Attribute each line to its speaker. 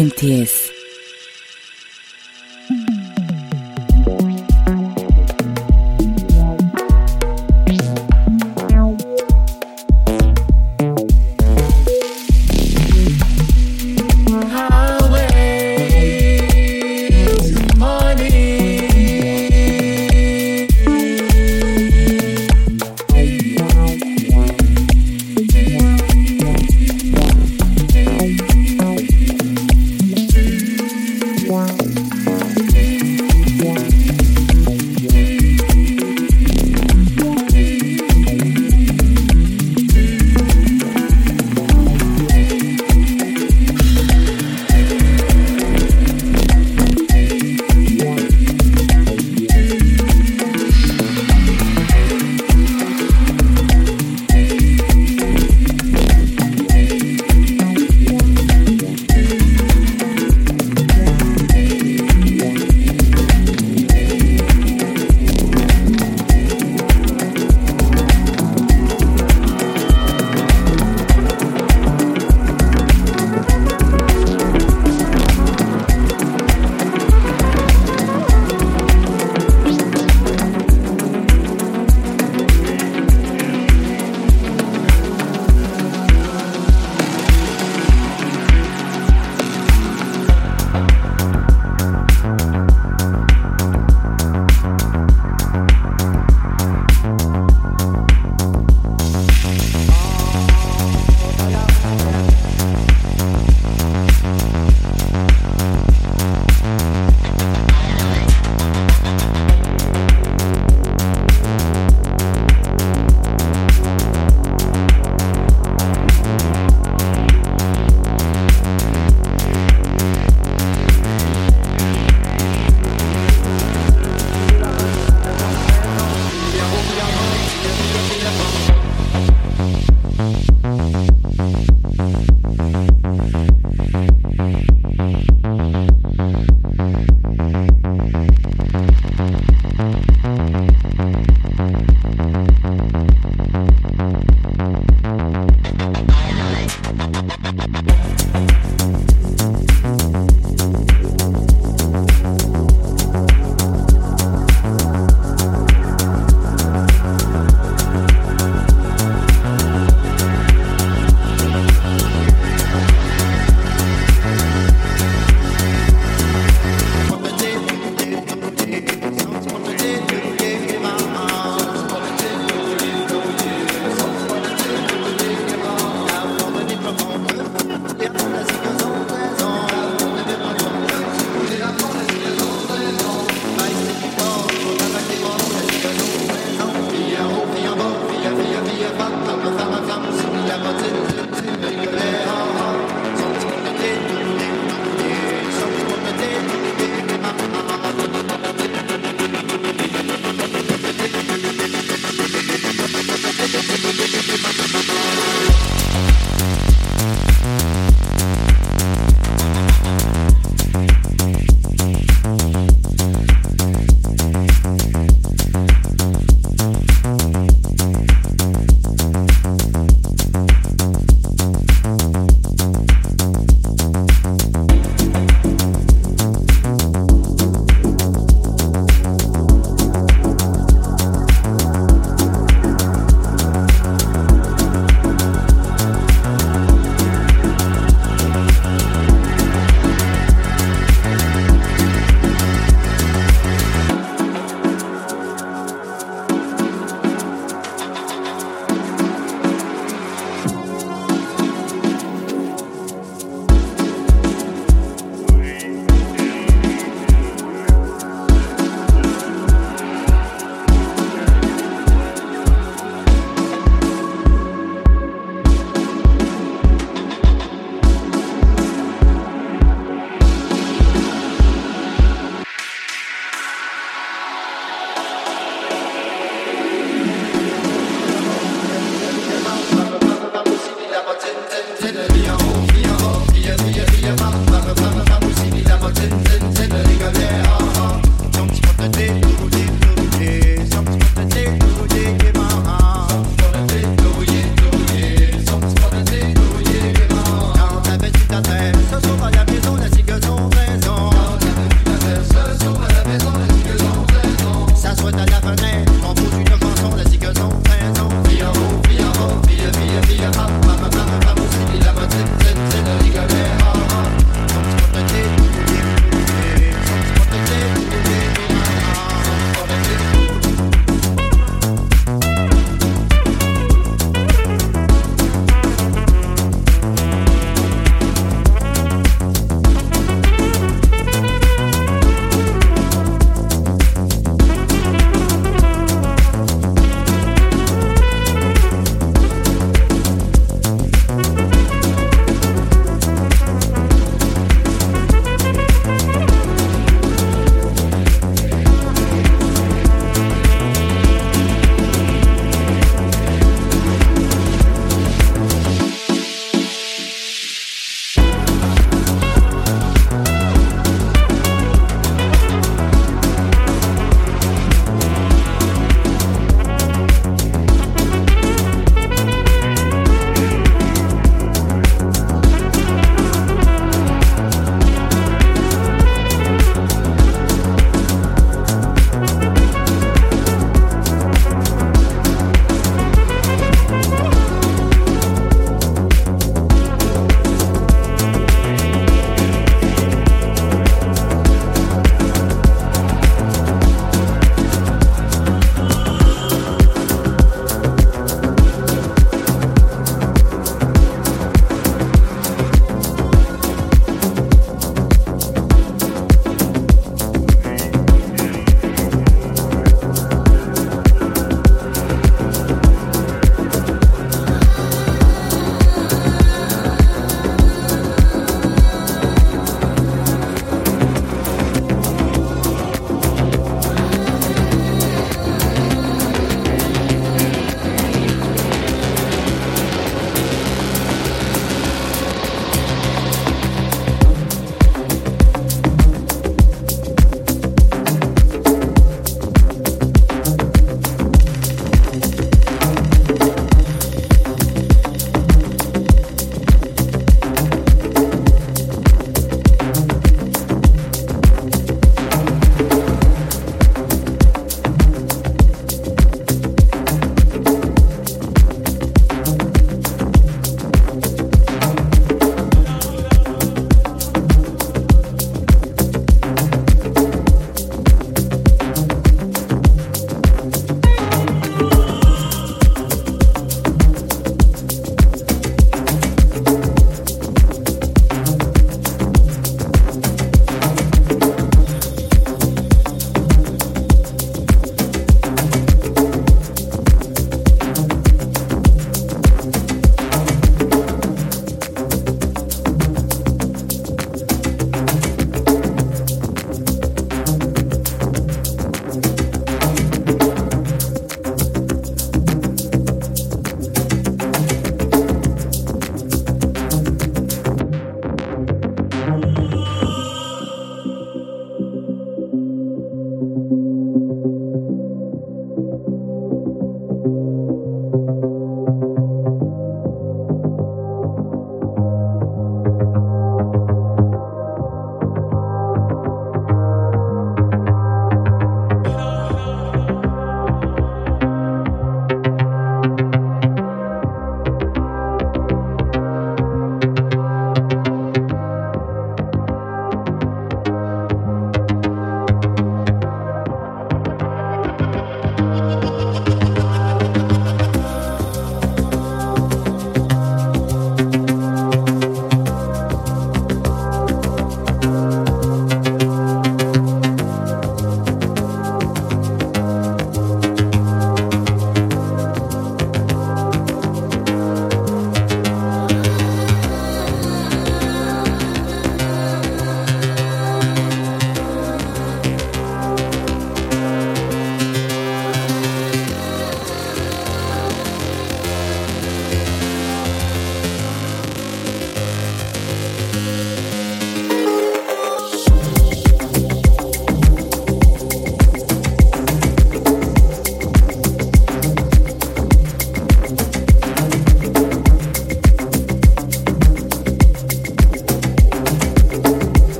Speaker 1: MTS